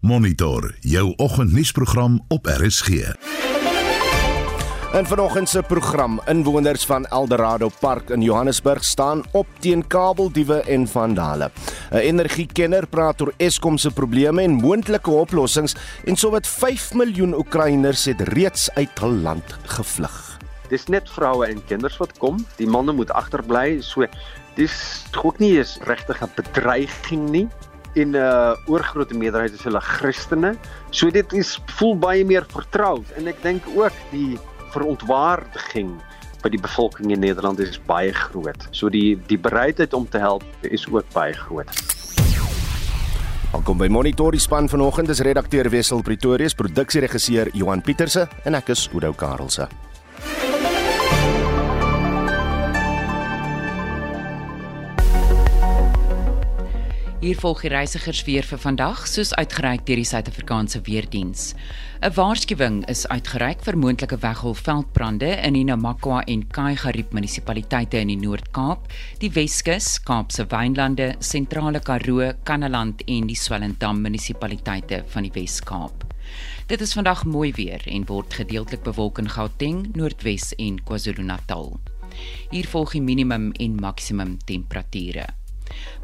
Monitor jou oggendnuusprogram op RSG. In vanoggend se program inwoners van Eldorado Park in Johannesburg staan op teen kabeldiewe en vandale. 'n Energiekenner praat oor Eskom se probleme en moontlike oplossings en sowat 5 miljoen Oekraïners het reeds uit hul land gevlug. Dis net vroue en kinders wat kom. Die manne moet agterbly. So dis ook nie eens regtig 'n bedreiging nie en 'n uh, oorgrootste meerderheid is hulle Christene. So dit is voel baie meer vertroud en ek dink ook die verontwaardiging by die bevolking in Nederland is baie groot. So die die bereidheid om te help is ook baie groot. Welkom by Monitor die span vanoggend is redakteur Wessel Pretorius, produksieregisseur Johan Pieterse en ek is Udo Karlse. Hier volg die reisigersweer vir vandag, soos uitgereik deur die Suid-Afrikaanse Weerdiens. 'n Waarskuwing is uitgereik vir moontlike weggolfveldbrande in die Namakwa en Kaaigarip munisipaliteite in die Noord-Kaap, die Weskus, Kaapse Wynlande, Sentrale Karoo, Kannaland en die Swellendam munisipaliteite van die Wes-Kaap. Dit is vandag mooi weer en word gedeeltelik bewolk in Gauteng, Noordwes en KwaZulu-Natal. Hier volg die minimum en maksimum temperature.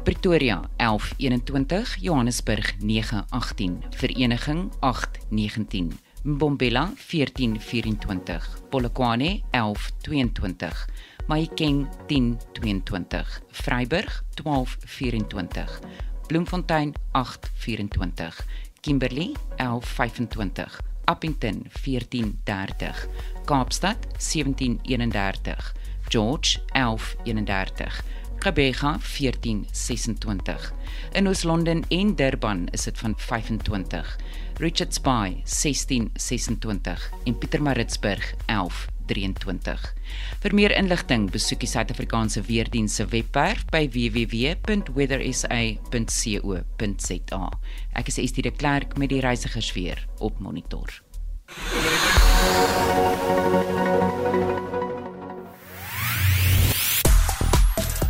Pretoria 1121, Johannesburg 918, Vereniging 819, Mbombela 1424, Polokwane 1122, Mahikeng 1022, Vryburg 1224, Bloemfontein 824, Kimberley 1125, Appington 1430, Kaapstad 1731, George 1131 Gqeberha 1426. In Oos-London en Durban is dit van 25. Richards Bay 1626 en Pietermaritzburg 1123. Vir meer inligting, besoek die Suid-Afrikaanse Weerdienste se webwerf by www.weatherisa.co.za. Ek is Estie de Klerk met die reisigersweer op monitor.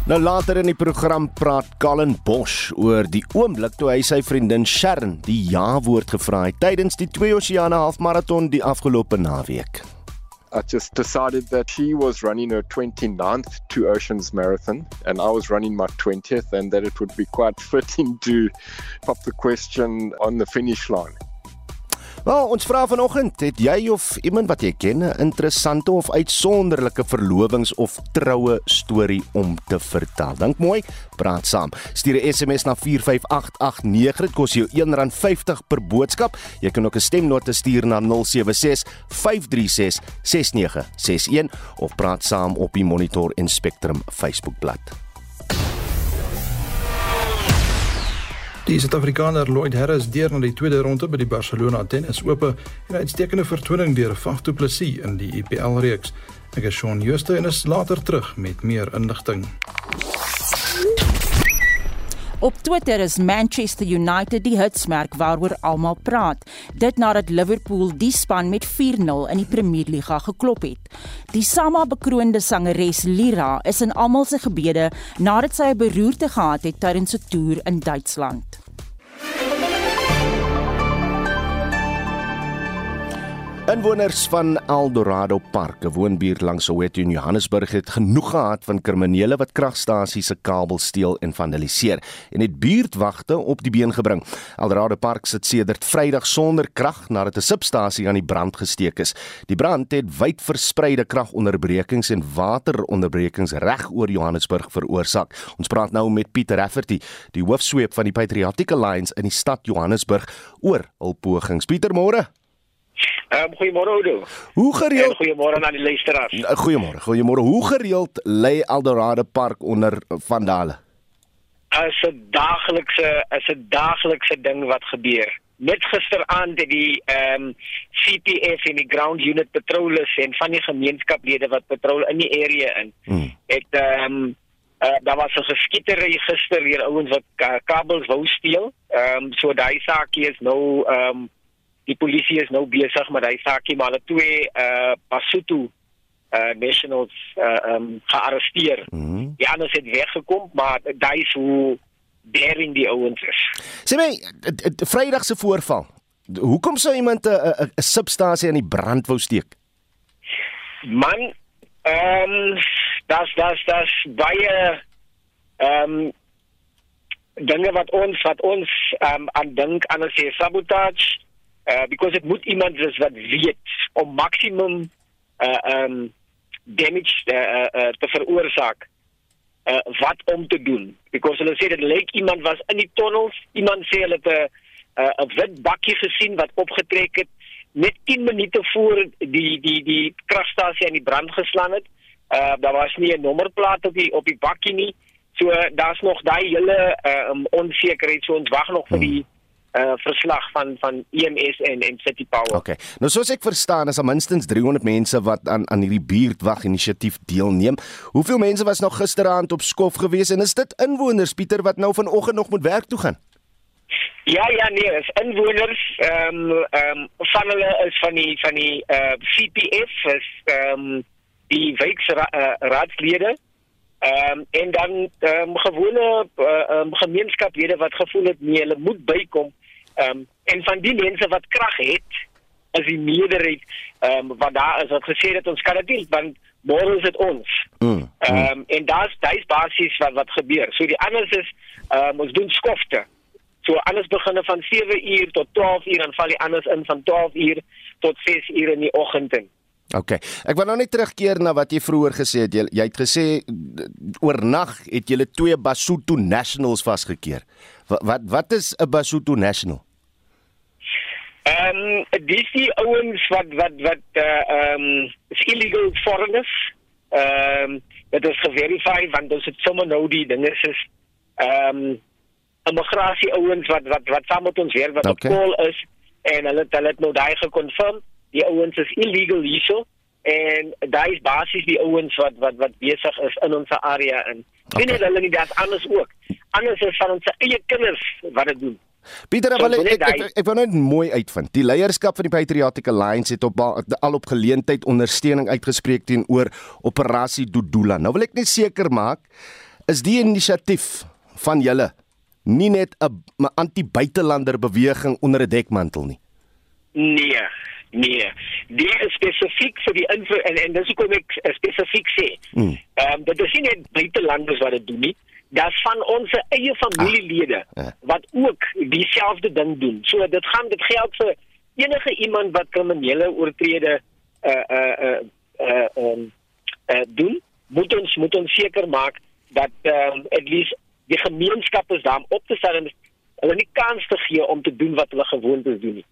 Nou later in die program praat Colin Bosch oor die oomblik toe hy sy vriendin Sharon die ja-woord gevra het tydens die twee oseane halfmarathon die afgelope naweek. I just decided that she was running her 29th Two Oceans Marathon and I was running my 20th and that it would be quite fitting to pop the question on the finish line. Wel, ons vra vanoggend, het jy of iemand wat jy ken 'n interessante of uitsonderlike verlovings of troue storie om te vertel? Dink mooi, praat saam. Stuur 'n SMS na 45889. Dit kos jou R1.50 per boodskap. Jy kan ook 'n stemnota stuur na 076 536 6961 of praat saam op die Monitor en Spectrum Facebookblad. Die Suid-Afrikaner Lloyd Harris deur na die tweede ronde by die Barcelona Tennis Ope en 'n uitstekende vertoning deur Faf du Plessis in die IPL reeks. Ek is Shaun Schuster en is later terug met meer inligting. Op Twitter is Manchester United die hitsmerk waaroor almal praat. Dit nadat Liverpool die span met 4-0 in die Premier Liga geklop het. Die sama bekroonde sangeres Lira is in almal se gebede nadat sy 'n beroerte gehad het tydens 'n toer in Duitsland. Inwoners van Eldorado Park, 'n woonbuurt langs Soweto in Johannesburg, het genoeg gehad van kriminele wat kragstasies se kabels steel en vandaliseer en het buurtwagte op die been gebring. Eldorado Park sit sedert Vrydag sonder krag nadat 'n substasie aan die brand gesteek is. Die brand het wyd verspreide kragonderbrekings en wateronderbrekings reg oor Johannesburg veroorsaak. Ons praat nou met Pieter Rafferty, die hoofsweep van die Patriotic Alliance in die stad Johannesburg oor hul pogings. Pieter, môre. Um, goeiemôre Oudo. Hoe gereeld? Goeiemôre aan die luisteraars. Goeiemôre. Goeiemôre. Hoe gereeld lê Eldorado Park onder vandale? As 'n daaglikse as 'n daaglikse ding wat gebeur. Net gisteraand het die ehm um, CPF en die ground unit patrollers en van die gemeenskaplede wat patrol in die area in. Hmm. Het ehm um, uh, daar was 'n geskietery gister hier ouens wat kabels wou steel. Ehm um, so daai saakie is nou ehm um, die polisie is nou besig met hy saakie maar hulle twee uh Basotho uh nationals uh um gearresteer. Mm -hmm. Die ander het weggekom, maar daai is hoe daring die ouens is. Sê my, Vrydag se voorval. Hoekom sou iemand 'n 'n substasie aan die brand wou steek? Man, ehm um, das das das baie ehm um, dinge wat ons wat ons um, aan dink aan as jy sabotage uh, because it moet iemand wees wat weet om maksimum uh, um damage uh, uh, te veroorsaak uh, wat om te doen. Because hulle sê dit lyk iemand was in die tunnels iemand sê hulle het 'n 'n wit bakkie gesien wat opgetrek het. Net 10 minute voor die die die kragstasie aan die brand geslaan het uh, daar was nie 'n nommerplaat op die op die bakkie nie. So daar's nog daai hele uh, um, onsekerheid so ons wag nog vir die uh verslag van van EMS en en City Power. Okay. Nou soos ek verstaan is daar minstens 300 mense wat aan aan hierdie buurtwag inisiatief deelneem. Hoeveel mense was nog gisteraand op skof gewees en is dit inwoners Pieter wat nou vanoggend nog moet werk toe gaan? Ja ja nee, is inwoners ehm um, ehm um, van hulle is van die van die uh CPF is ehm um, die wijkraadslede uh, Ehm um, en dan ehm um, gewone ehm um, gemeenskaplede wat gevoel het nee, hulle moet bykom. Ehm um, en van die mense wat krag het, is die meerderheid ehm um, wat daar is wat gesê het ons kan dit doen want môre is dit ons. Mm, mm. Ehm mm, um, en daar's daai's basies wat wat gebeur. So die anders is ehm um, ons doen skofte. So alles begin van 7 uur tot 12 uur en val die anders in van 12 uur tot 6 uur in die oggend. OK. Ek wil nou net terugkeer na wat jy vroeër gesê het. Jy, jy het gesê oornag het julle twee Basotho Nationals vasgekeer. Wat wat, wat is 'n Basotho National? Ehm um, dis die ouens wat wat wat uh ehm um, illegal foreigners. Ehm um, dit is geverifieer want ons het sommer nou die dinge is ehm um, immigrasie ouens wat wat wat saam met ons weer wat okay. op call is en hulle hulle het nou daai gekonfirm die ouens is illegal hierso en daai is basies die ouens wat wat wat besig is in ons area in. Okay. Binne hulle nie dat anders ook. Anders is van ons eie kinders wat dit doen. Pieter, so, ek, ek, ek, ek wou net mooi uitvind. Die leierskap van die Patriotic Alliance het op al op geleentheid ondersteuning uitgespreek teenoor operasie Dudula. Nou wil ek net seker maak is die inisiatief van julle nie net 'n anti-buitelander beweging onder 'n dekmantel nie. Nee, Nee, die is spesifiek vir die info en en dis hoekom ek spesifiek sê. Hmm. Ehm um, dit is nie net buitelanders wat dit doen nie. Daar's van ons eie familielede ah, ja. wat ook dieselfde ding doen. So dit gaan dit geld vir enige iemand wat kriminele oortrede uh uh uh uh um, uh doen. Moet ons moet ons seker maak dat ehm um, at least die gemeenskap is daar om op te stel en hulle nie kans te gee om te doen wat hulle gewoond is doen nie.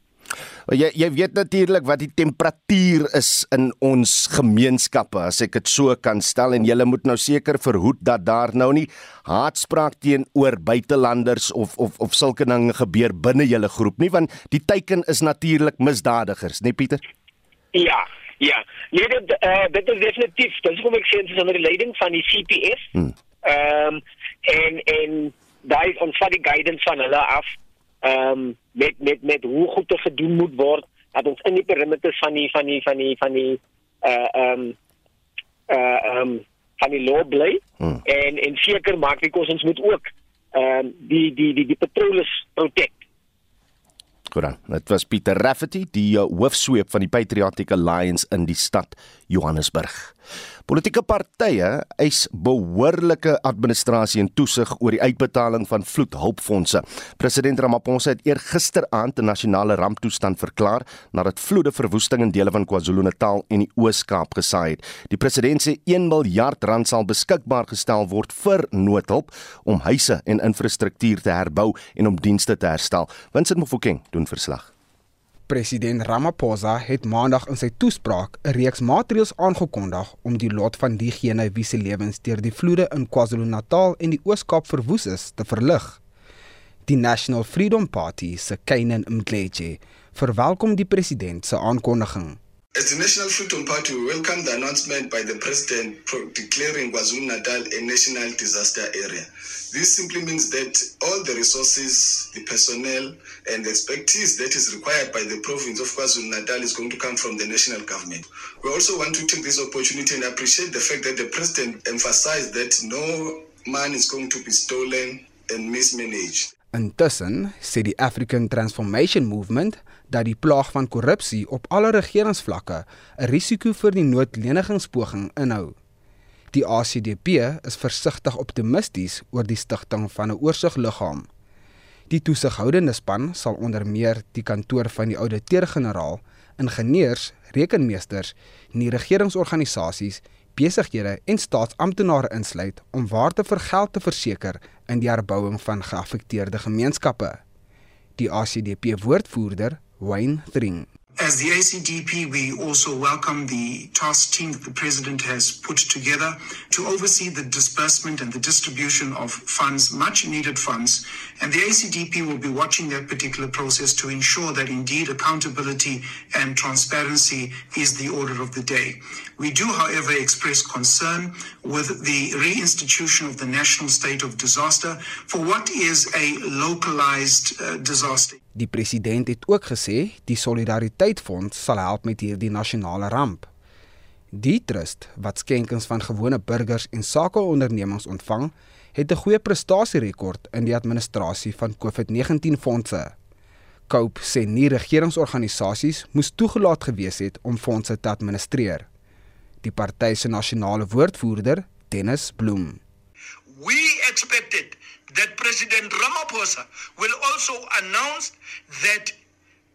Jy jy weet natuurlik wat die temperatuur is in ons gemeenskappe as ek dit so kan stel en jy moet nou seker verhoed dat daar nou nie haatspraak teenoor buitelanders of of of sulke dinge gebeur binne julle groep nie want die teiken is natuurlik misdadigers, né nee, Pieter? Ja, ja. Nee, dit uh, dit is definitief. Dis hoe ek sê dit is onder die leiding van die CPF. Hmm. Ehm um, en en daai ons vat die guidance van hulle af ehm um, met met met hoe goed te gedoen moet word dat ons in die perimeters van die van die van die van die uh ehm um, uh ehm um, van die law bly hmm. en en seker maak wie ons moet ook ehm um, die die die die patrollers protect Goed. Dit was Pieter Rafferty, die uh, hoofsweep van die Patriotic Alliance in die stad Johannesburg. Politieke partye eis behoorlike administrasie en toesig oor die uitbetaling van vloedhulpfondse. President Ramaphosa het eergisteraand 'n nasionale ramptoestand verklaar nadat vloede verwoesting in dele van KwaZulu-Natal en die Oos-Kaap gesaai het. Die president sê 1 miljard rand sal beskikbaar gestel word vir noodhulp om huise en infrastruktuur te herbou en om dienste te herstel. Winston Mofokeng doen verslag. President Ramaphosa het maandag in sy toespraak 'n reeks maatreëls aangekondig om die lot van diegene wie se lewens deur die vloede in KwaZulu-Natal en die Oos-Kaap verwoes is te verlig. Die National Freedom Party se Kainan Mdletshe verwelkom die president se aankondiging. As the National Freedom Party, we welcome the announcement by the President declaring KwaZulu-Natal a national disaster area. This simply means that all the resources, the personnel, and the expertise that is required by the province of KwaZulu-Natal is going to come from the national government. We also want to take this opportunity and appreciate the fact that the President emphasized that no man is going to be stolen and mismanaged. Intussen sê die African Transformation Movement dat die plaag van korrupsie op alle regeringsvlakke 'n risiko vir die noodlenigingspoging inhou. Die ACDP is versigtig optimisties oor die stigting van 'n oorsigliggaam. Die toesighoudende span sal onder meer die kantoor van die ouditeur-generaal, ingenieurs, rekenmeesters, nie regeringsorganisasies, besighede en staatsamptenare insluit om waarde vir geld te verseker in die herbouing van geaffekteerde gemeenskappe. Die ACDP woordvoerder, Wayne Thring, As the ACDP, we also welcome the task team that the President has put together to oversee the disbursement and the distribution of funds, much needed funds. And the ACDP will be watching that particular process to ensure that indeed accountability and transparency is the order of the day. We do, however, express concern with the reinstitution of the national state of disaster for what is a localized uh, disaster. Die president het ook gesê die Solidariteitfonds sal help met hierdie nasionale ramp. Die trust wat skenkings van gewone burgers en sakeondernemings ontvang, het 'n goeie prestasierekord in die administrasie van COVID-19 fondse. Cope sê nie regeringsorganisasies moes toegelaat gewees het om fondse te administreer. Die party se nasionale woordvoerder, Dennis Bloem. We expected that President Ramaphosa will also announce that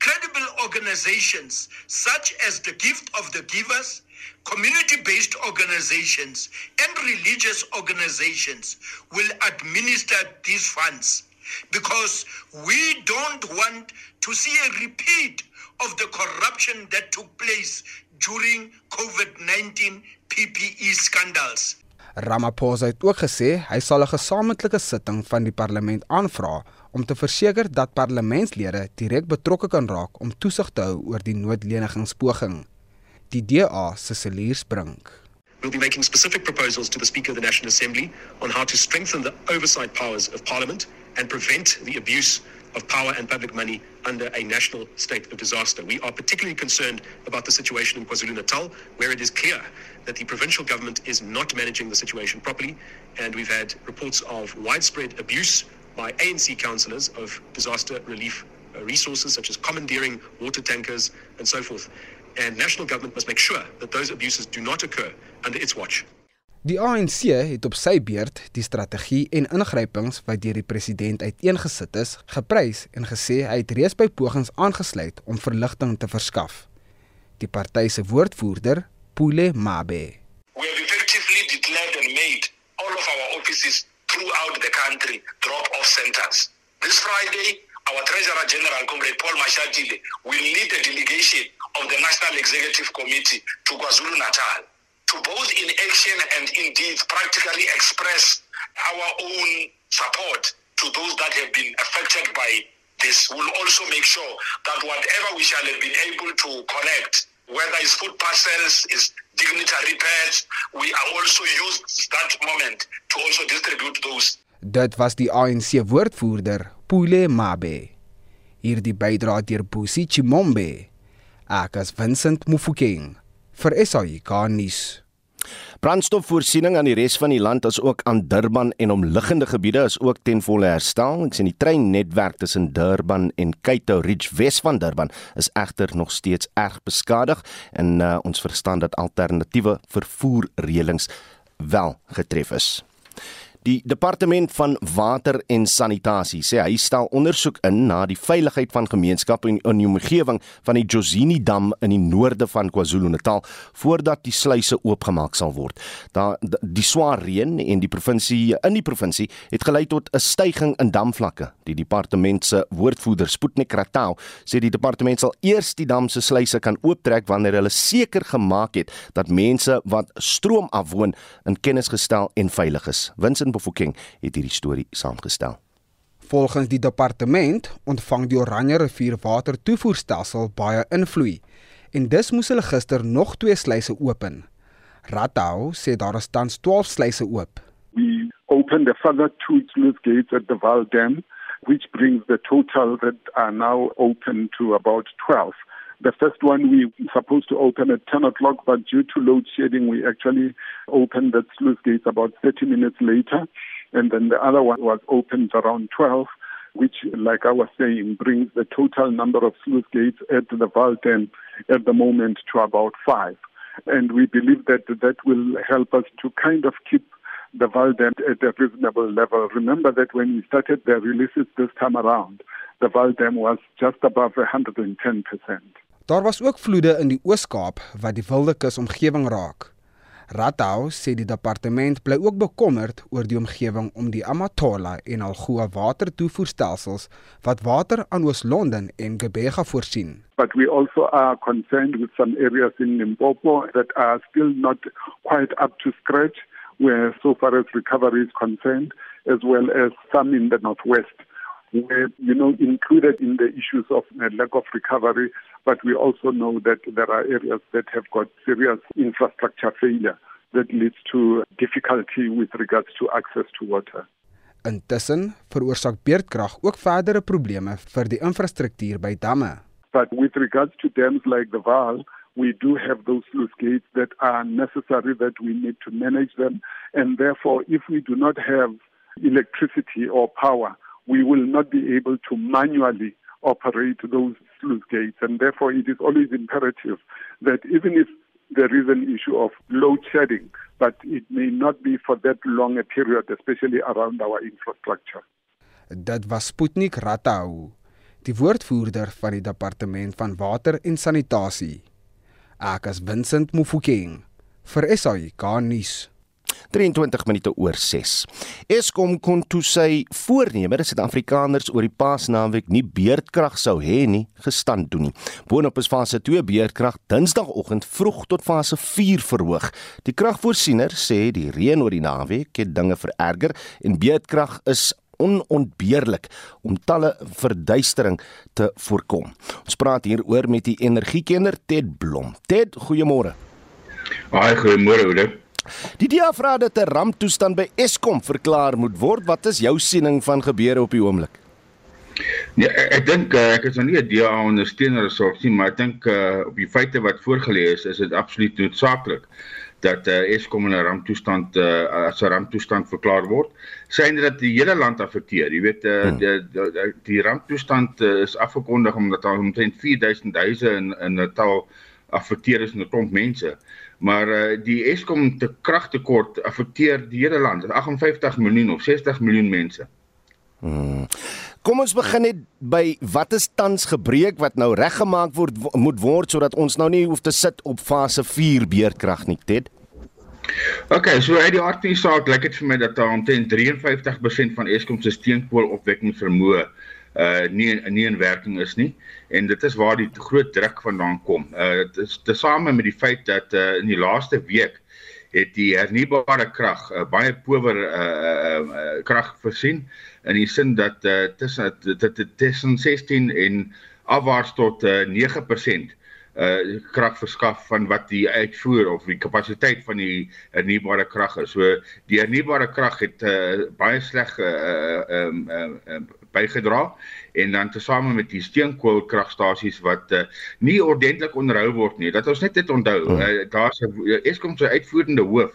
credible organizations such as the Gift of the Givers, community based organizations, and religious organizations will administer these funds because we don't want to see a repeat of the corruption that took place during COVID 19 PPE scandals. Ramaphosa het ook gesê hy sal 'n gesamentlike sitting van die parlement aanvra om te verseker dat parlementslede direk betrokke kan raak om toesig te hou oor die noodlenigingspoging. Die DA se Celier Sprink. We'll be making specific proposals to the Speaker of the National Assembly on how to strengthen the oversight powers of Parliament and prevent the abuse of power and public money under a national state of disaster. We are particularly concerned about the situation in KwaZulu Natal, where it is clear that the provincial government is not managing the situation properly, and we've had reports of widespread abuse by ANC councillors of disaster relief uh, resources, such as commandeering water tankers and so forth. And national government must make sure that those abuses do not occur under its watch. Die ANC het op sy beurt die strategie en ingrypings wat deur die president uiteengesit is, geprys en gesê hy het reeds by pogings aangesluit om verligting te verskaf. Die party se woordvoerder, Pule Mabe. We have effectively declared and made all of our offices throughout the country drop off centers. This Friday, our Treasurer General, Comrade Paul Mashatile, will lead a delegation of the National Executive Committee to KwaZulu Natal to both in action and indeed practically express our own support to those that have been affected by this. We'll also make sure that whatever we shall have been able to connect, whether it's food parcels, is dignitary pets, we are also use that moment to also distribute those. Dit was die ANC woordvoerder, Pule Mabe. Hierdie bydra deur Busi Chimombe. Ek as Vincent Mufokeng vir SAIK nuus. Brandstofvoorsiening aan die res van die land as ook aan Durban en omliggende gebiede is ook ten volle herstel. Ek sien die treinnetwerk tussen Durban en Cato Ridge Wes van Durban is egter nog steeds erg beskadig en uh, ons verstaan dat alternatiewe vervoerreëlings wel getref is. Die departement van water en sanitasie sê hy stel ondersoek in na die veiligheid van gemeenskappe in die omgewing van die Josini dam in die noorde van KwaZulu-Natal voordat die sluise oopgemaak sal word. Daar die swaar reën en die provinsie in die provinsie het gelei tot 'n stygings in damvlakke. Die departement se woordvoerder Sputnik Ratau sê die departement sal eers die dam se sluise kan ooptrek wanneer hulle seker gemaak het dat mense wat stroom afwoon in kennis gestel en veilig is. Vincent Bofokeng het hierdie storie saamgestel. Volgens die departement ontvang die Oranje rivier watertoevoerstelsel baie invloed en dus moes hulle gister nog twee sluise open. Ratau sê daar is tans 12 sluise oop. We opened the further two sluice gates at the Val Dam which brings the total that are now open to about 12. The first one we were supposed to open at 10 o'clock, but due to load shedding, we actually opened the sluice gates about 30 minutes later. and then the other one was opened around 12, which, like I was saying, brings the total number of sluice gates at the Dam at the moment to about five. And we believe that that will help us to kind of keep the Dam at a reasonable level. Remember that when we started the releases this time around, the Dam was just above 110%. Daar was ook vloede in die Oos-Kaap wat die Wilde Kus omgewing raak. Ratau sê die departement bly ook bekommerd oor die omgewing om die Amatola en Algoa watertoevoerstelsels wat water aan Oos-London en Gqeberha voorsien. But we also are concerned with some areas in Limpopo that are still not quite up to scratch where so far as recovery is concerned as well as some in the northwest where you know included in the issues of lack of recovery but we also know that there are areas that have got serious infrastructure failure that leads to difficulty with regards to access to water. Intussen veroorsaak beerdkrag ook verdere probleme vir die infrastruktuur by damme. But with regards to dams like the Vaal, we do have those sluice gates that are necessary that we need to manage them and therefore if we do not have electricity or power, we will not be able to manually operate those sluice gates. And therefore, it is always imperative that even if there is an issue of load shedding, but it may not be for that long a period, especially around our infrastructure. Dit was Sputnik Ratau, die woordvoerder van die departement van water en sanitasie. Ek is Vincent Mufokeng vir SAI Garnis. 23 minute oor 6. Eskom kon toe sy voorneme dat Suid-Afrikaners oor die Paasnaweek nie beerdkrag sou hê nie, gestand doen nie. Boonop is fase 2 beerdkrag Dinsdagoggend vroeg tot fase 4 verhoog. Die kragvoorsiener sê die reën oor die naweek het dinge vererger en beerdkrag is onontbeerlik om talle verduistering te voorkom. Ons praat hieroor met die energiekenner Ted Blom. Ted, goeiemôre. Haai, goeiemôre, Oude. Die DEA vra dat 'n ramptoestand by Eskom verklaar moet word. Wat is jou siening van gebeure op die oomblik? Nee, ek, ek dink uh, ek is nou nie 'n DEA ondersteuner of so nie, maar ek dink uh, op die feite wat voorgelê is, is dit absoluut noodsaaklik dat uh, Eskom in 'n ramptoestand uh, as 'n ramptoestand verklaar word. Syne dat die hele land affekteer. Jy weet uh, hmm. die, die die ramptoestand uh, is afgekondig omdat daar omtrent 4000 huise in in Natal affekteer is en 'n klomp mense. Maar uh, die Eskom te kragtekort affekteer die hele land. 58 miljoen of 60 miljoen mense. Hmm. Kom ons begin net by wat is tans gebreek wat nou reggemaak word moet word sodat ons nou nie hoef te sit op fase 4 beerdkrag nie, Ted. OK, so uit die aard van die saak lyk dit vir my dat daar omtrent 53% van Eskom se steenkoolopwekking vermoë uh nie nie in werking is nie en dit is waar die groot druk vandaan kom. Uh dit is tesame met die feit dat uh in die laaste week het die hernubare krag uh, baie power uh, uh, krag voorsien in die sin dat uh tussen dit tussen 16 en afwaarts tot uh, 9% uh krag verskaf van wat die uitvoer of die kapasiteit van die hernubare krag is. So die hernubare krag het uh, baie sleg uh um uh, uh, uh, bygedra en dan tesame met die steenkoolkragstasies wat uh, nie ordentlik onderhou word nie. Dat ons net dit onthou, uh, daar's 'n Eskom se uitvoerende hoof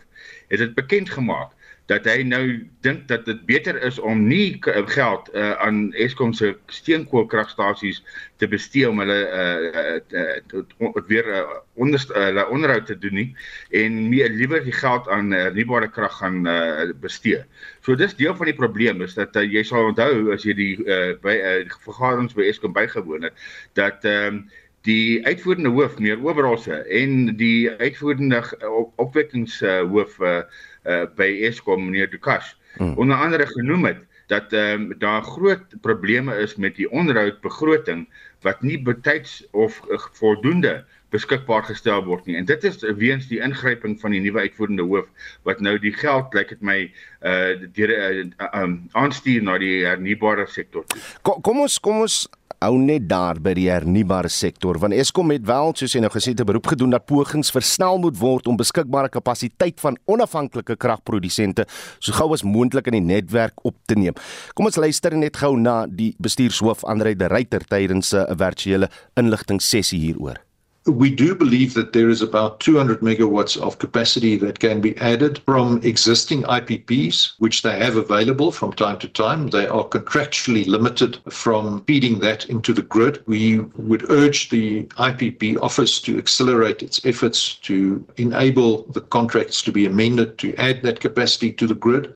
het dit bekend gemaak dat hy nou dink dat dit beter is om nie geld uh, aan Eskom se steenkoolkragstasies te bestee om hulle uh, uh, uh, weer uh, onder uh, onderhoud te doen nie en meer liewer die geld aan hernubare uh, krag gaan uh, bestee. So dis deel van die probleem is dat uh, jy sal onthou as jy die uh, by uh, die vergaderings by Eskom bygewoon het dat um, die uitvoerende hoof meneer Oberholse en die uitvoerende op, opwekkingshoof uh, uh, by Eskom meneer Dukas hmm. onder andere genoem het dat ehm um, daar groot probleme is met die onderhoudbegroting wat nie betyds of uh, voldoende beskikbaar gestel word nie. En dit is weens die ingryping van die nuwe uitvoerende hoof wat nou die geld lyk dit my uh deur uh, um, aanstuur na die hernubare sektor. Kom, kom ons kom ons hou net daar by die hernubare sektor want Eskom het wel soos jy nou gesê het 'n beroep gedoen dat pogings versnel moet word om beskikbare kapasiteit van onafhanklike kragprodusente so gou as moontlik in die netwerk op te neem. Kom ons luister net gou na die bestuurshoof Andre de Ruyter tydens 'n virtuele inligting sessie hieroor. We do believe that there is about 200 megawatts of capacity that can be added from existing IPPs, which they have available from time to time. They are contractually limited from feeding that into the grid. We would urge the IPP office to accelerate its efforts to enable the contracts to be amended to add that capacity to the grid.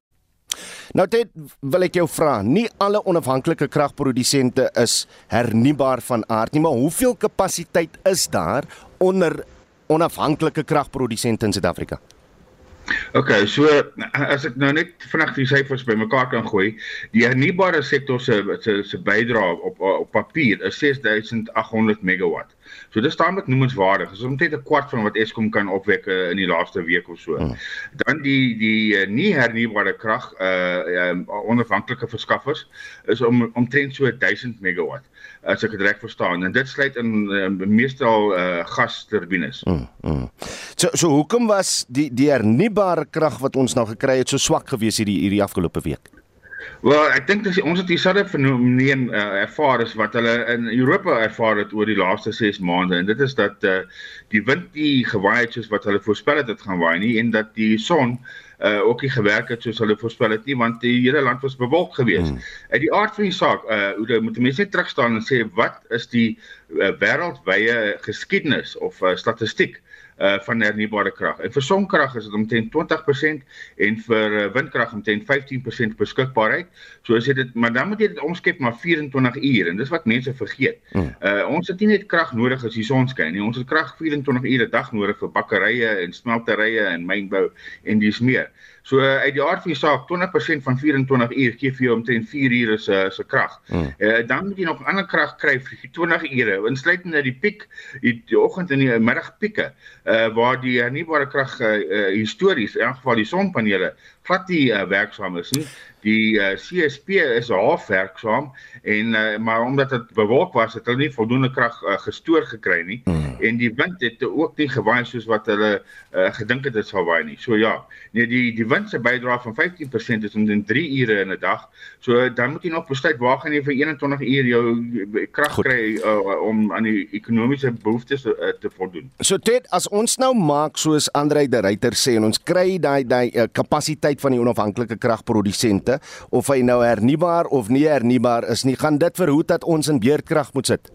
Nou dit wil ek jou vra, nie alle onafhanklike kragprodusente is hernubaar van aard nie, maar hoeveel kapasiteit is daar onder onafhanklike kragprodusente in Suid-Afrika? OK, so as ek nou net vinnig die syfers bymekaar kan gooi, die hernubare sektor se se se bydrae op op papier is 6800 megawatt. So dis taamlik noemenswaardig. Dis omtrent 'n kwart van wat Eskom kan opwek uh, in die laaste week of so. Hmm. Dan die die uh, nie hernubare krag uh um, onafhanklike verskaffers is om omtrent so 1000 megawatt as ek dit reg verstaan en dit sluit in uh, meestal uh, gasturbines. Hmm, hmm. So so hoekom was die die hernubare krag wat ons nou gekry het so swak gewees hierdie hierdie afgelope week? Wel, ek dink dis ons het dieselfde fenomeen uh, ervaar as wat hulle in Europa ervaar het oor die laaste 6 maande en dit is dat uh, die wind nie gewaai het soos wat hulle voorspel het dit gaan waai nie en dat die son uh ook nie gewerk het soos hulle voorspel het nie want die hele land was bewolk geweest. Hmm. Uit die aard van die saak, uh hoe moet mense net terug staan en sê wat is die uh, wêreldwye geskiedenis of uh, statistiek uh van hernubare krag. En vir sonkrag is dit omtrent 20% en vir uh, windkrag omtrent 15% beskikbaarheid. So as jy dit maar dan moet jy dit omskep na 24 uur en dis wat mense vergeet. Uh ons het nie net krag nodig as die son skyn nie. Ons het krag 24 ure 'n dag nodig vir bakkerye en smelterye en mynbou en dis meer. So uh, uit die aard van die saak 20% van 24 uur gee vir jou omtrent 4 ure se se krag. Mm. Uh, dan moet jy nog ander krag kry vir die 20 ure, insluitend na die piek, die, die oggend en die middagpieke, uh waar die hernubare krag uh, uh, histories in elk geval die sonpanele glad nie uh, werksaam is nie. Die uh, CSP is half werksaam en uh, maar omdat dit bewolk was, het hulle nie voldoende krag uh, gestoor gekry nie mm. en die wind het ook nie gewaai soos wat hulle uh, gedink het dit sou waai nie. So ja, nee die die wind se bydrae van 15% is omtrent 3 ure in 'n dag. So dan moet jy nog besluit waar gaan jy vir 21 uur jou krag kry uh, om aan die ekonomiese behoeftes uh, te voldoen. So dit as ons nou maak soos Andre de Ruyter sê en ons kry daai daai uh, kapasiteit van die onafhanklike kragprodusente of hy nou hernubaar of nie hernubaar is nie, gaan dit verhoed dat ons in beerdkrag moet sit.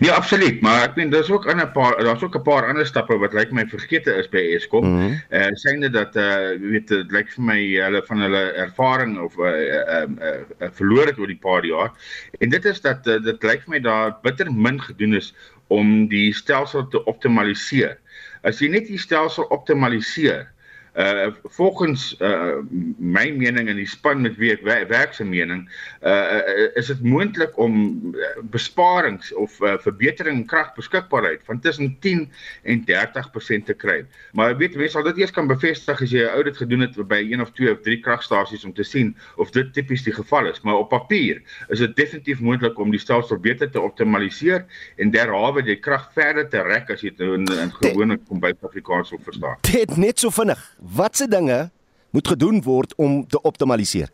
Nee, absoluut, maar ek meen daar's ook 'n paar daar's ook 'n paar ander stappe wat lyk my vergete is by Eskom. Mm -hmm. Eh uh, synde dat uh, weet dit lyk vir my hulle van hulle ervaring of eh uh, ehm uh, uh, uh, verloor het oor die paar jaar. En dit is dat uh, dit lyk vir my daar bitter min gedoen is om die stelsel te optimaliseer. As jy net die stelsel optimaliseer, uh volgens uh my mening en die span met wie ek werk se mening uh is dit moontlik om besparings of uh, verbetering in kragbeskikbaarheid van tussen 10 en 30% te kry. Maar weet mense sal dit eers kan bevestig as jy 'n audit gedoen het by een of twee of drie kragstasies om te sien of dit tipies die geval is, maar op papier is dit definitief moontlik om die stelsel beter te optimaliseer en derhalwe die krag verder te rek as jy dit in, in gewone kombuis Afrikaans wil verstaan. Dit net so vinnig watse dinge moet gedoen word om te optimaliseer?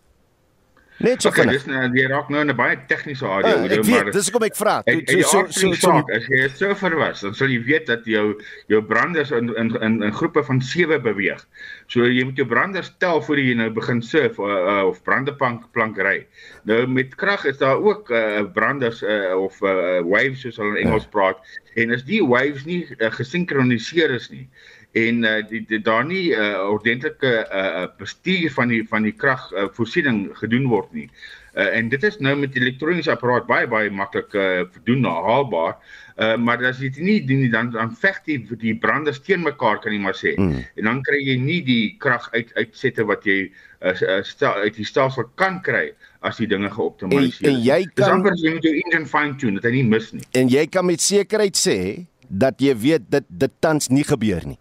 Net so okay, dis nou jy raak nou in 'n baie tegniese area uh, oor maar dis hoekom ek vra. So so so, so as jy so verwas, dan sal jy weet dat jou jou branders in in in, in groepe van 7 beweeg. So jy moet jou branders tel voor jy nou begin surf uh, uh, of brandeplank plank ry. Nou met krag is daar ook uh, branders uh, of uh, waves soos hulle in Engels ja. praat en as die waves nie uh, gesinkroniseer is nie en uh, die, die daar nie 'n uh, ordentlike uh, bestuur van die van die krag uh, voorsiening gedoen word nie. Uh, en dit is nou met elektroniese apparaat baie baie maklik uh, doen haalbaar. Uh, maar as jy dit nie doen nie dan dan veg die die branders teen mekaar kan jy maar sê. Mm. En dan kry jy nie die krag uit uitsette wat jy uh, stel uit die stelsel kan kry as die dinge geoptimaliseer. En, en jy kan amper jy moet jou engine fine tune dat hy nie mis nie. En jy kan met sekerheid sê dat jy weet dit dit tans nie gebeur nie.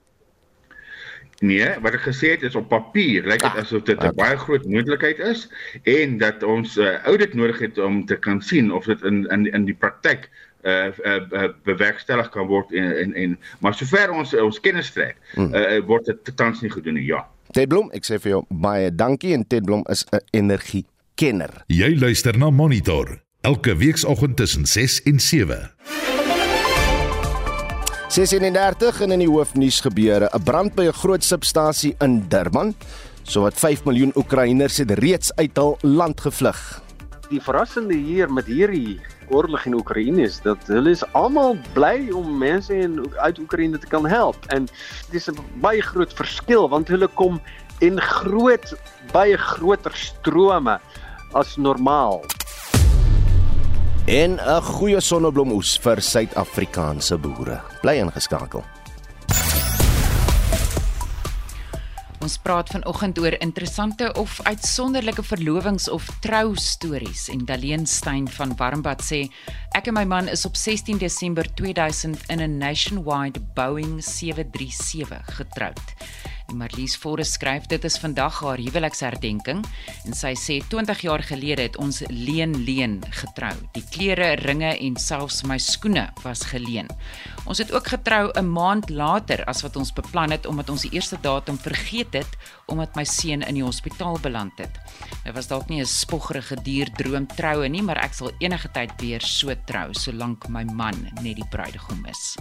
Nee, wat ek gesê het is op papier lyk dit ah, asof dit 'n okay. baie groot moontlikheid is en dat ons 'n uh, audit nodig het om te kan sien of dit in in in die praktyk uh, uh, uh bewerkstellig kan word en en, en maar sover ons ons kennis trek, hmm. uh, word dit tans nie gedoen nie. Ja. Ted Blom, ek sê vir jou baie dankie en Ted Blom is 'n energiekenner. Jy luister na Monitor elke weekoggend tussen 6 en 7. 36 en in die hoofnuus gebeure, 'n brand by 'n groot substasie in Durban. Sowat 5 miljoen Oekraïners het reeds uit hul land gevlug. Die verrassende hier met hierdie oorlog in Oekraïne is dat hulle is almal bly om mense in uit Oekraïne te kan help en dit is 'n baie groot verskil want hulle kom in groot baie groter strome as normaal. En 'n goeie sonneblomoes vir Suid-Afrikaanse boere. Bly ingeskakel. Ons praat vanoggend oor interessante of uitsonderlike verlovings of troustories en Daleen Stein van Warmbad sê ek en my man is op 16 Desember 2000 in 'n nationwide Boeing 737 getroud. En Marlies Forrest skryf dit is vandag haar huweliksherdenking en sy sê 20 jaar gelede het ons leen leen getrou. Die klere, ringe en selfs my skoene was geleen. Ons het ook getrou 'n maand later as wat ons beplan het omdat ons die eerste datum vergeet het omdat my seun in die hospitaal beland het. Dit was dalk nie 'n spoggerige duur droom troue nie, maar ek sal enige tyd weer so trou solank my man net die bruidegom is.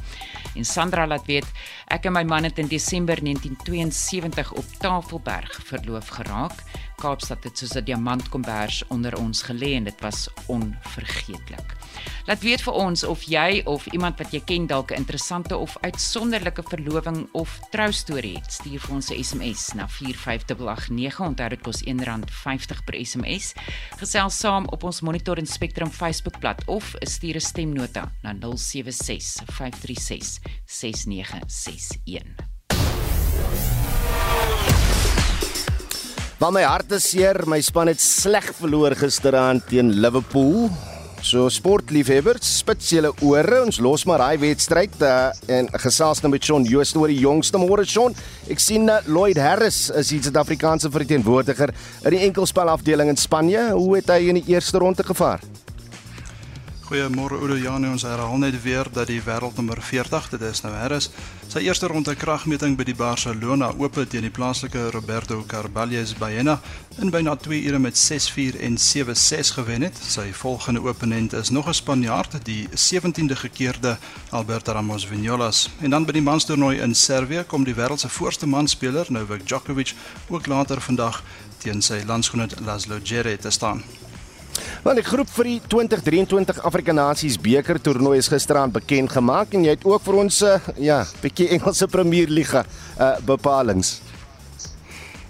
En Sandra laat weet ek en my man het in Desember 1972 op Tafelberg verloof geraak. Kaapstad het soos 'n diamantkombers onder ons gelê en dit was onvergeetlik. Laat weet vir ons of jy of iemand wat jy ken dalk 'n interessante of uitsonderlike verloving of troustorie het. Stuur vir ons 'n SMS na 45889. Onthou dit kos R1.50 per SMS. Gesels saam op ons Monitor en Spectrum Facebookblad of stuur 'n stemnota na 076 536 6961. Maar my hart is seer, my span het sleg verloor gisteraand teen Liverpool. So sportliefhebbers, spits julle ore, ons los maar daai wedstryd uh, en gesels nou met Shaun Joost oor die jongste môre Shaun. Ek sien uh, Lloyd Harris is die Suid-Afrikaanse verteenwoordiger in die enkelspelafdeling in Spanje. Hoe het hy in die eerste ronde gevaar? Goeiemôre Oudo Janie, ons herhaal net weer dat die wêreldnommer 40, dit is nou Harris, sy eerste ronde kragmeting by die Barcelona Ope teen die plaaslike Roberto Carballes Baena in byna 2 ure met 6-4 en 7-6 gewen het. Sy volgende opponent is nog 'n Spanjaard, die 17de gekeerde Alberto Ramos Vinolas. En dan by die manstoernooi in Servië kom die wêreld se voorste manspeler, Novak Djokovic, ook later vandag teen sy landsgenoot Laszlo Djere te staan. Want die groep vir die 2023 Afrika Nasies beker toernooi is gisteraand bekend gemaak en jy het ook vir ons eh, ja, bietjie Engelse Premier Liga uh, bepalings.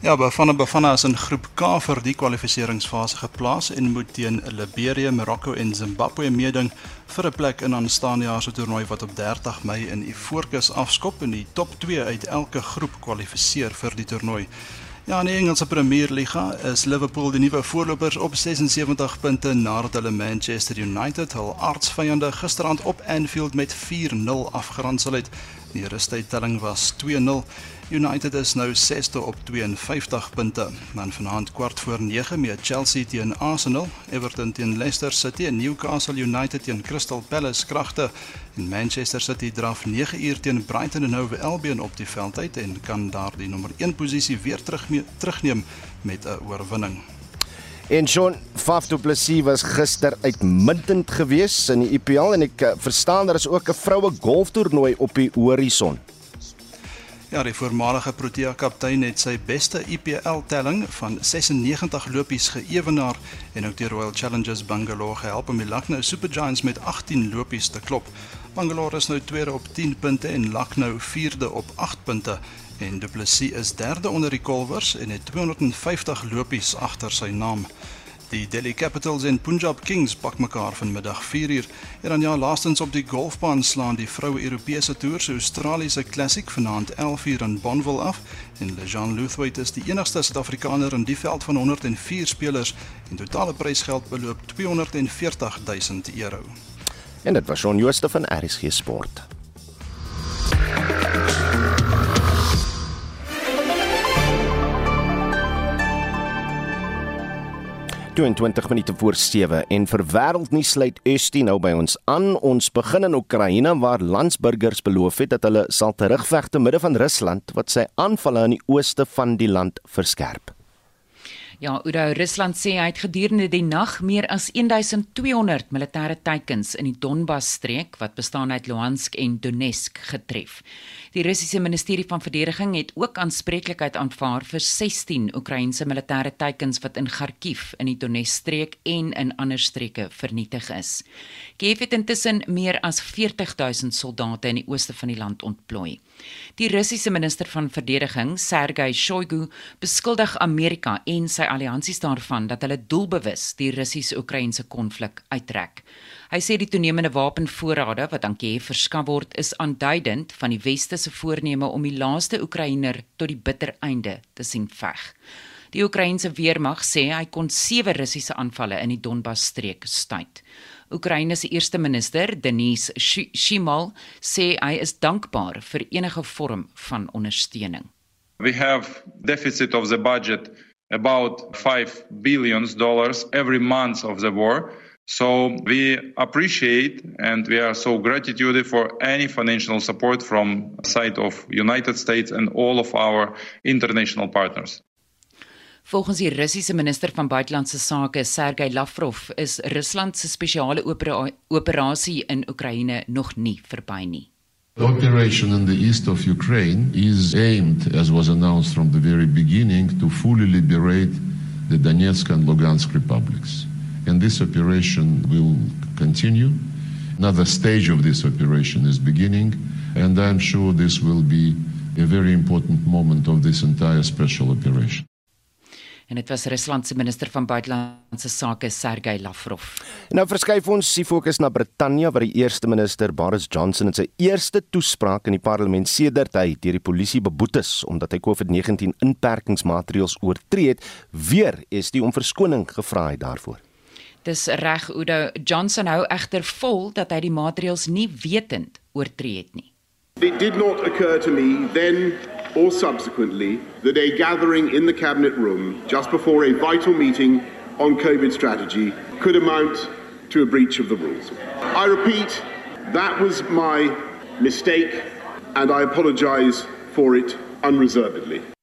Ja, Bafana Bafana is in groep K vir die kwalifikasiefase geplaas en moet teen Liberia, Marokko en Zimbabwe meeding vir 'n plek in aan staande jaar se toernooi wat op 30 Mei in Ivoorkus afskop en die top 2 uit elke groep kwalifiseer vir die toernooi. Ja, in die Engelse Premier Liga is Liverpool die nuwe voorlopers op 76 punte nadat hulle Manchester United hul aardsvyande gisterand op Anfield met 4-0 afgeronsel het. Die rustydtelling was 2-0. United is nou 6ste op 52 punte. Dan vanaand kwart voor 9 mee Chelsea teen Arsenal, Everton teen Leicester City en Newcastle United teen Crystal Palace kragte. En Manchester City draf 9 uur teen Brighton and Hove Albion op die veld uit en kan daardie nommer 1 posisie weer terug terugneem met 'n oorwinning. En John Faf du Plessis was gister uitmuntend geweest in die IPL en ek eh, verstaan daar is ook 'n vroue golftoernooi op die horison. Ja, die voormalige Protea kaptein het sy beste IPL telling van 96 lopies geëwenaar en ook die Royal Challengers Bangalore gehelp om die Lucknow Super Giants met 18 lopies te klop. Bangalore is nou tweede op 10 punte en Lucknow vierde op 8 punte en Du Plessis is derde onder die Colvers en het 250 lopies agter sy naam. Die Delhi Capitals en Punjab Kings pak mekaar vanmiddag 4uur. En dan ja, laastens op die golfbaan slaan die vroue Europese toer se Australiese Classic vanaand 11uur in Bonville af en Lejean Luthwaite is die enigste Suid-Afrikaner in die veld van 104 spelers en totale prysgeld beloop 240 000 euro. En dit was Shaun Jooste van RSG Sport. 22 minute voor 7 en vir wêreldnuus sluit Esti nou by ons aan. Ons begin in Oekraïne waar landsburgers beloof het dat hulle sal terugveg te midde van Rusland wat sy aanvalle in die ooste van die land verskerp. Ja, Udo Rusland sê hy het gedurende die nag meer as 1200 militêre teikens in die Donbas-streek wat bestaan uit Luhansk en Donetsk getref. Die Russiese Ministerie van Verdediging het ook aanspreeklikheid aanvaar vir 16 Oekraïense militêre teikens wat in Kharkiv in die Donetsk-streek en in ander streke vernietig is. Kiev het intussen meer as 40000 soldate in die ooste van die land ontplooi. Die Russiese minister van Verdediging, Sergei Shoigu, beskuldig Amerika en sy alliansies daarvan dat hulle doelbewus die Russies-Oekraïense konflik uittrek. Hy sê die toenemende wapenvoorrade wat aan Kiev verskaf word is aanduidend van die weste se voorneme om die laaste Oekraïner tot die bitter einde te sien veg. Die Oekraïense weermag sê hy kon sewe Russiese aanvalle in die Donbas-streek stuit. Oekraïne se eerste minister, Denis Shimol, sê hy is dankbaar vir enige vorm van ondersteuning. We have deficit of the budget about 5 billions dollars every month of the war. So we appreciate and we are so gratitude for any financial support from side of United States and all of our international partners. Volgens die Russiese minister van buitelandse sake, Sergey Lavrov, is Rusland se spesiale opera operasie in Oekraïne nog nie verby nie. The operation in the east of Ukraine is aimed, as was announced from the very beginning, to fully liberate the Donetsk and Lugansk republics. And this operation will continue. Another stage of this operation is beginning, and I'm sure this will be a very important moment of this entire special operation. en dit was Rusland se minister van buitelandse sake Sergey Lavrov. Nou verskuif ons die fokus na Brittanje waar die eerste minister Boris Johnson in sy eerste toespraak in die parlement sedert hy deur die polisie beboet is omdat hy COVID-19 inperkingsmaatreëls oortree het, weer is die om verskoning gevra het daarvoor. Dis reg Udo Johnson hou egter vol dat hy die maatreëls nie wetend oortree het nie. It did not occur to me then or subsequently that a gathering in the cabinet room just before a vital meeting on COVID strategy could amount to a breach of the rules. I repeat, that was my mistake and I apologize for it unreservedly.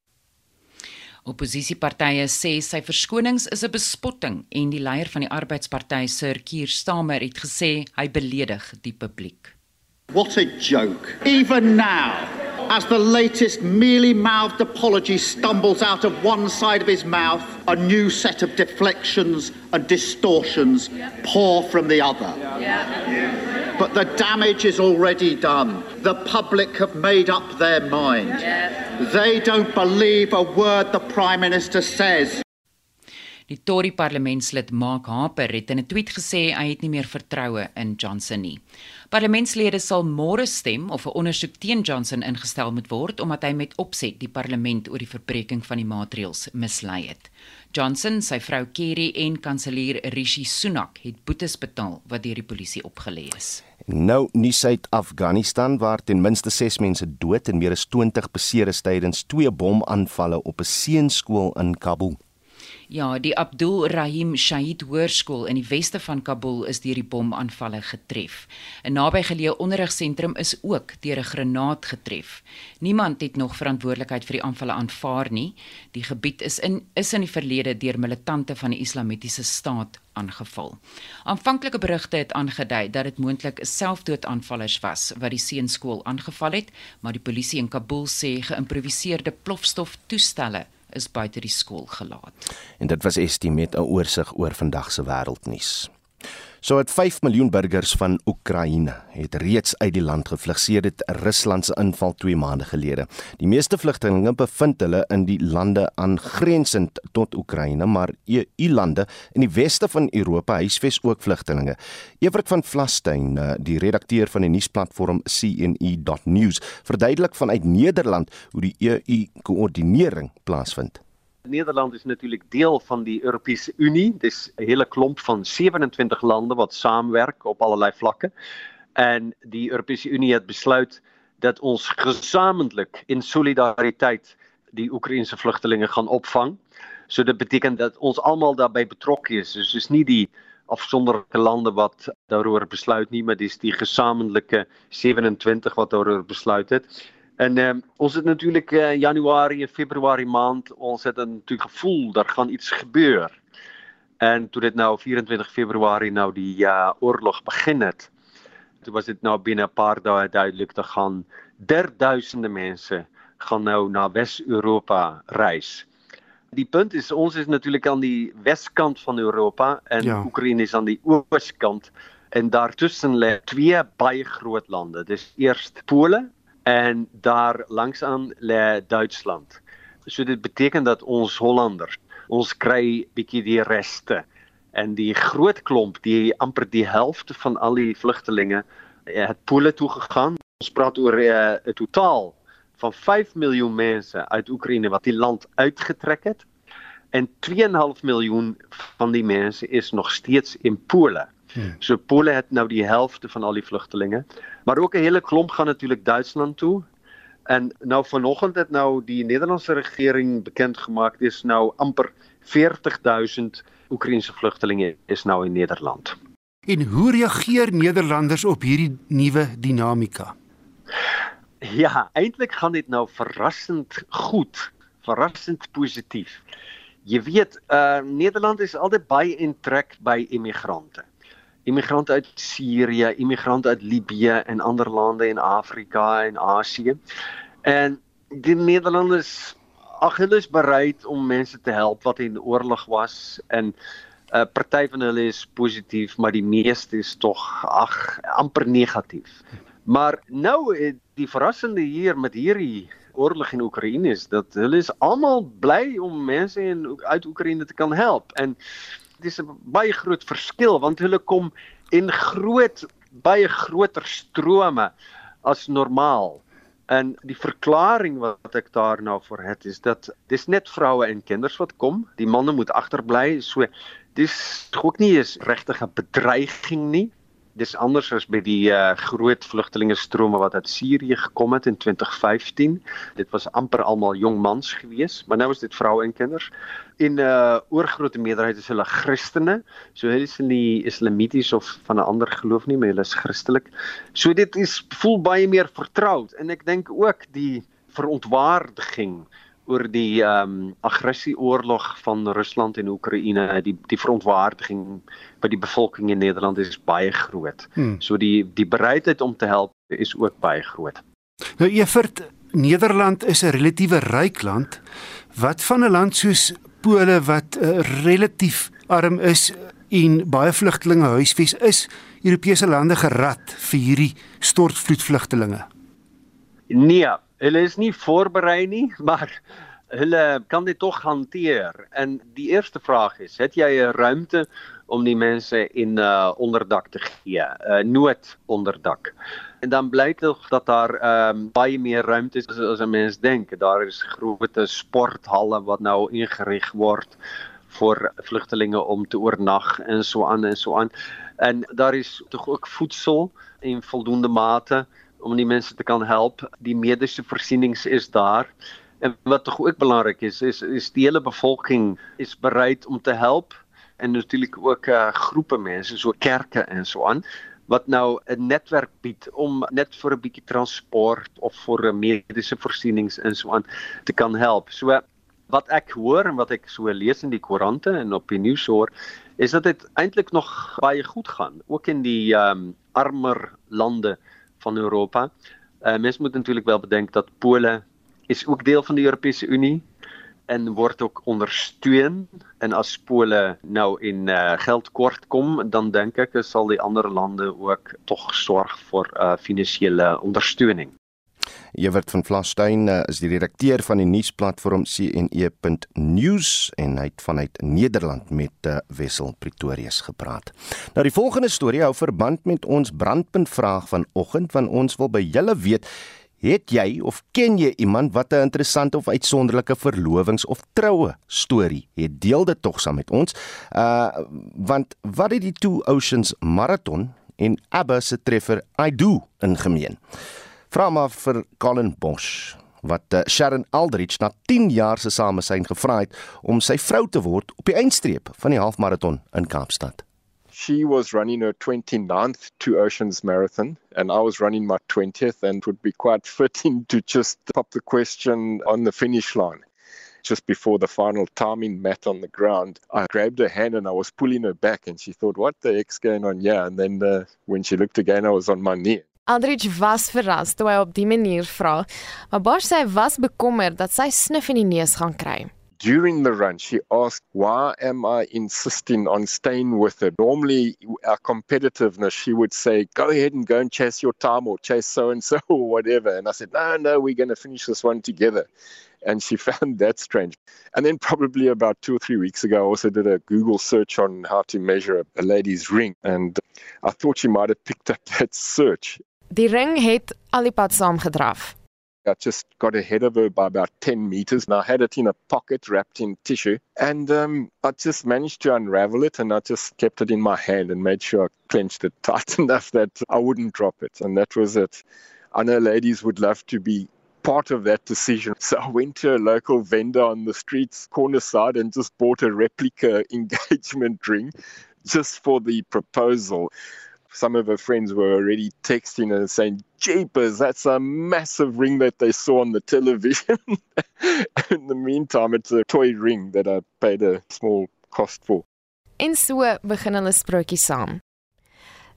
Opposisiepartye sê sy verskonings is 'n bespotting en die leier van die Arbeidsparty, Sir Keir Starmer, het gesê hy beledig die publiek. What a joke. Even now, as the latest mealy mouthed apology stumbles out of one side of his mouth, a new set of deflections and distortions pour from the other. But the damage is already done. The public have made up their mind. They don't believe a word the Prime Minister says. Die Tory parlementslid Mark Harper het in 'n tweet gesê hy het nie meer vertroue in Johnson nie. Parlementslede sal môre stem of 'n ondersoek teen Johnson ingestel moet word omdat hy met opset die parlement oor die verbreeking van die maatreëls mislei het. Johnson, sy vrou Kerry en kanselier Rishi Sunak het boetes betaal wat deur die polisie opgelê is. Nou nie Suid-Afghanistan waar ten minste 6 mense dood en meer as 20 beseer is tydens twee bomaanvalle op 'n seunskool in Kabul. Ja, die Abdul Rahim Shahid Hoërskool in die weste van Kabul is deur die bomaanvalle getref. 'n Nabygeleë onderrigsentrum is ook deur 'n granaat getref. Niemand het nog verantwoordelikheid vir die aanvalle aanvaar nie. Die gebied is in is in die verlede deur militante van die Islamitiese staat aangeval. Aanvanklike berigte het aangedui dat dit moontlik selfdoodaanvallers was wat die seunskool aangeval het, maar die polisie in Kabul sê geïmproviseerde plofstoftoestelle is buite die skool gelaat. En dit was Estie met 'n oorsig oor vandag se wêreldnuus. So het 5 miljoen burgers van Oekraïne het reeds uit die land gevlug sedert Rusland se inval 2 maande gelede. Die meeste vlugtelinge bevind hulle in die lande aangrensend tot Oekraïne, maar EU-lande in die weste van Europa huisves ook vlugtelinge. Evert van Vlastein, eh, die redakteur van die nuusplatform CNE.news, verduidelik vanuit Nederland hoe die EU-koördinering plaasvind. Nederland is natuurlik deel van die Europese Unie. Dis 'n hele klomp van 27 lande wat saamwerk op allerlei vlakke. En die Europese Unie het besluit dat ons gesamentlik in solidariteit die Oekraïense vlugtelinge gaan opvang. So dit beteken dat ons almal daarbey betrokke is. Dus dis nie die afsonderlike lande wat daaroor besluit nie, maar dis die gesamentlike 27 wat daaroor besluit het. En ehm ons het natuurlik uh, Januarie en Februarie maand ons het natuurlik gevoel daar gaan iets gebeur. En toe dit nou 24 Februarie nou die uh, oorlog begin het, toe was dit nou binne 'n paar dae duidelik te gaan derduisende mense gaan nou na Wes-Europa reis. Die punt is ons is natuurlik aan die weskant van Europa en ja. Oekraïne is aan die ooskant en daartussen lê twee baie groot lande. Dis eers Pole en daar langsaan lê Duitsland. So dit beteken dat ons Hollanders, ons kry bietjie die reste en die groot klomp, die amper die helfte van al die vlugtelinge het Pole toe gegaan. Ons praat oor eh, 'n uh, totaal van 5 miljoen mense uit Oekraïne wat die land uitgetrek het en 2,5 miljoen van die mense is nog steeds in Pole. Hmm. So Pole het nou die helfte van al die vlugtelinge, maar ook 'n hele klomp gaan natuurlik Duitsland toe. En nou vanoggend het nou die Nederlandse regering bekend gemaak dis nou amper 40000 Oekraïense vlugtelinge is nou in Nederland. En hoe reageer Nederlanders op hierdie nuwe dinamika? Ja, eintlik gaan dit nou verrassend goed, verrassend positief. Jy weet, uh Nederland is altyd baie intrek by immigrante. Immigrante uit Sirië, immigrante uit Libië en ander lande in Afrika en Asië. En die Nederlanders ag hulle is bereid om mense te help wat in oorlog was en 'n uh, party van hulle is positief, maar die meeste is tog ag amper negatief. Maar nou die verrassende hier met hierdie oorlog in Oekraïne is dat hulle is almal bly om mense in uit Oekraïne te kan help en dit is 'n baie groot verskil want hulle kom in groot baie groter strome as normaal. En die verklaring wat ek daar nou vir het is dat dis net vroue en kinders wat kom. Die manne moet agterbly. So dis ook nie is regtig 'n bedreiging nie dis anders as by die uh, groot vlugtelingestrome wat uit Sirië gekom het in 2015. Dit was amper almal jong mans gewees, maar nou is dit vroue en kinders. En 'n uh, oorgrootste meerderheid is hulle Christene. So hulle is nie islamities of van 'n ander geloof nie, maar hulle is Christelik. So dit is voel baie meer vertroud en ek dink ook die verontwaardiging oor die ehm um, aggresieoorlog van Rusland en Oekraïne, die die verontwaardiging by die bevolking in Nederland is baie groot. Hmm. So die die bereidheid om te help is ook baie groot. Nou Evert, Nederland is 'n relatiewe ryk land. Wat van 'n land soos Pole wat uh, relatief arm is en baie vlugtelinge huisves is, Europese lande gerad vir hierdie stortvloedvlugtelinge? Nee, Hulle is nie voorberei nie, maar hulle kan dit tog hanteer. En die eerste vraag is, het jy 'n ruimte om die mense in uh, onderdak te gee, uh, noodonderdak? En dan blyk tog dat daar ehm baie meer ruimte is as, as 'n mens dink. Daar is groot sporthalle wat nou ingerig word vir vlugtelinge om te oornag en so aan en so aan. En daar is tog ook voedsel in voldoende mate om die mense te kan help. Die mediese voorsienings is daar. En wat tog ook belangrik is, is is die hele bevolking is bereid om te help en natuurlik ook uh, groepe mense so kerke en so aan wat nou 'n netwerk bied om net vir 'n bietjie transport of vir 'n mediese voorsienings en so aan te kan help. So wat ek hoor en wat ek so lees in die koerante en op die nuus hoor is dat dit eintlik nog baie goed gaan ook in die ehm um, armer lande van Europa. Uh, mens moet natuurlik wel bedenk dat Pole is ook deel van die Europese Unie en word ook ondersteun en as Pole nou in uh, geld kort kom dan dink ek sal die ander lande ook tog sorg vir uh, finansiële ondersteuning. Ewert van Vlastein uh, is die redakteur van die nuusplatform CNE.news en hy het vanuit Nederland met uh, Wessel Pretorius gepraat. Nou die volgende storie hou verband met ons brandpunt vraag vanoggend want ons wil by julle weet Het jy of ken jy iemand wat 'n interessante of uitsonderlike verlovings of troue storie het? Deel dit tog saam met ons. Uh want wat het die Two Oceans Marathon en ABBA se treffer I Do in gemeen? Vra maar vir Colin Bosch wat uh, Sharon Aldrich na 10 jaar se samesyn gevra het om sy vrou te word op die eindstreep van die halfmaraton in Kaapstad. She was running her 29th Two Oceans Marathon, and I was running my 20th, and it would be quite fitting to just pop the question on the finish line. Just before the final timing mat on the ground, I grabbed her hand and I was pulling her back, and she thought, What the heck's going on here? And then uh, when she looked again, I was on my knee. Aldrich was verras toe hy op die manier vra, maar Bosch sê hy was bekommerd dat sy snif in die neus gaan kry. during the run, she asked, Why am I insisting on staying with her? Normally, our competitiveness, she would say, Go ahead and go and chase your time or chase so and so or whatever. And I said, No, no, we're going to finish this one together. And she found that strange. And then, probably about two or three weeks ago, I also did a Google search on how to measure a lady's ring. And I thought she might have picked up that search. Die ring het al saamgedraf. I just got ahead of her by about 10 meters and I had it in a pocket wrapped in tissue. And um, I just managed to unravel it and I just kept it in my hand and made sure I clenched it tight enough that I wouldn't drop it. And that was it. I know ladies would love to be part of that decision. So I went to a local vendor on the streets corner side and just bought a replica engagement ring just for the proposal some of her friends were already texting and saying, Jeepers, that's a massive ring that they saw on the television. In the meantime, it's a toy ring that I paid a small cost for. En so begin hulle sprokie saam.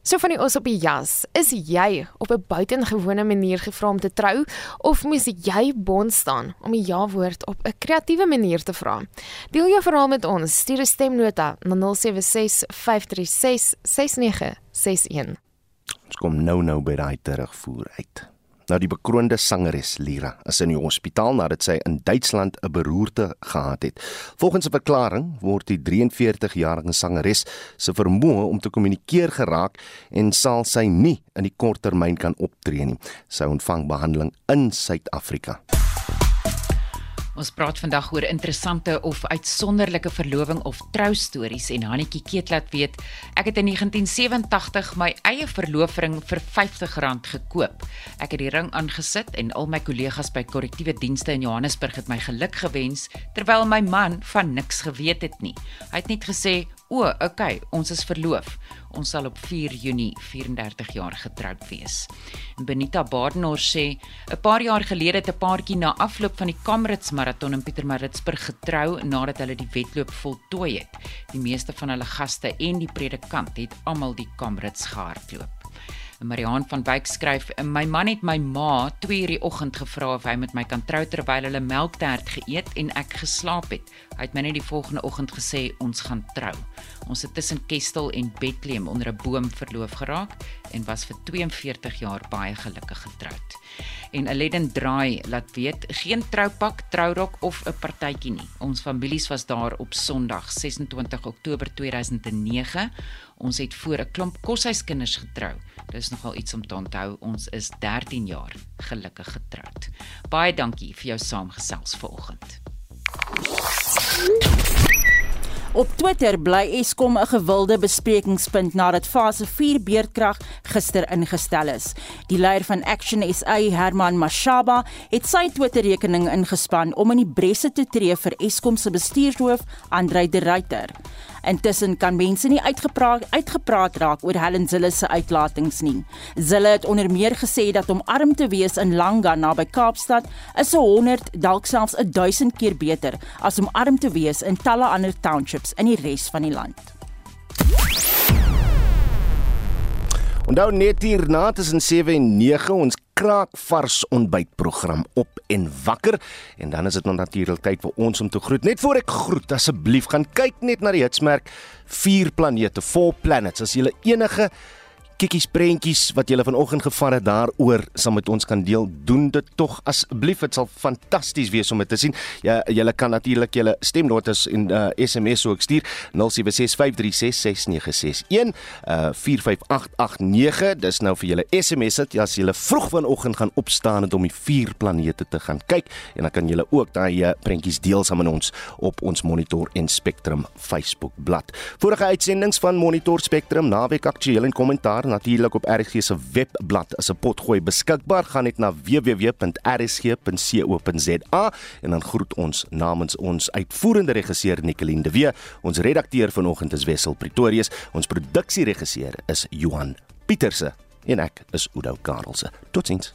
So van die os op die jas, is jy op 'n buitengewone manier gevra om te trou of moes jy bond staan om die ja-woord op 'n kreatiewe manier te vra? Deel jou verhaal met ons. Stuur 'n stemnota na 076 536 6961. Ons kom nou nou by daai terugvoer uit. Nou die bekroonde sangeres Lira is in die hospitaal nadat sy in Duitsland 'n beroerte gehad het. Volgens 'n verklaring word die 43-jarige sangeres se vermoë om te kommunikeer geraak en sal sy nie in die kort termyn kan optree nie. Sy ontvang behandeling in Suid-Afrika. Ons praat vandag oor interessante of uitsonderlike verloving of troustories en Hannetjie Keet laat weet, ek het in 1987 my eie verloofring vir R50 gekoop. Ek het die ring aangesit en al my kollegas by korrektiewe dienste in Johannesburg het my geluk gewens terwyl my man van niks geweet het nie. Hy het net gesê, "O, okay, ons is verloof." Ons sal op 4 Junie 34 jaar getroud wees. En Benita Badenhor sê, 'n paar jaar gelede het 'n paartjie na afloop van die Kamrits maraton in Pietermaritzburg getrou nadat hulle die wedloop voltooi het. Die meeste van hulle gaste en die predikant het almal die Kamrits gehardloop. Mariaan van Wyk skryf: "My man het my ma 2 uur die oggend gevra of hy met my kan trou terwyl hulle melktert geëet en ek geslaap het. Hy het my net die volgende oggend gesê ons gaan trou. Ons het tussen Kestel en Bethlehem onder 'n boom verloof geraak en was vir 42 jaar baie gelukkig getroud." En Aleden Draai laat weet: "Geen troupak, trourok of 'n partytjie nie. Ons families was daar op Sondag 26 Oktober 2009. Ons het voor 'n klomp koshuiskinders getrou. Dis nogal iets om te onthou. Ons is 13 jaar gelukkig getroud. Baie dankie vir jou saamgesels vanoggend. Op Twitter bly Eskom 'n gewilde besprekingspunt nadat fase 4 beerdkrag gister ingestel is. Die leier van Action SA, Herman Mashaba, het sy Twitter-rekening ingespan om in die bresse te tree vir Eskom se bestuurshoof, Andrei de Ruyter. Intussen kan mense nie uitgepraat uitgepraat raak oor Helen Zille se uitlatings nie. Zille het onder meer gesê dat om arm te wees in Langa naby Kaapstad is 'n 100 dalk selfs 'n 1000 keer beter as om arm te wees in talle ander townships in die res van die land. Onthou net hier na tussen 7 en 9 ons kraakvars ontbytprogram op en wakker en dan is dit nog natuurlik tyd vir ons om te groet. Net voor ek groet, asseblief gaan kyk net na die hitsmerk 4 planete, 4 planets. As jy enige kikkies prentjies wat jy vanoggend gevat het daaroor saam met ons kan deel. Doen dit tog asseblief. Dit sal fantasties wees om dit te sien. Ja, jy kan natuurlik julle stemnotas en uh, SMS ook stuur 0765366961 uh 45889. Dis nou vir julle SMS dit as jy vroeg vanoggend gaan opstaan om die vier planete te gaan kyk en dan kan jy ook daai uh, prentjies deel saam met ons op ons Monitor en Spectrum Facebook bladsy. Vorige uitsendings van Monitor Spectrum naweek aktueel en kommentaar maar natuurlik op RSG se webblad as 'n potgooi beskikbaar. Gaan net na www.rsg.co.za en dan groet ons namens ons uitvoerende regisseur Nicoline de Wee. Ons redakteur vanoggend is Wessel Pretorius. Ons produksieregisseur is Johan Pieterse en ek is Udo Karelse. Totsiens.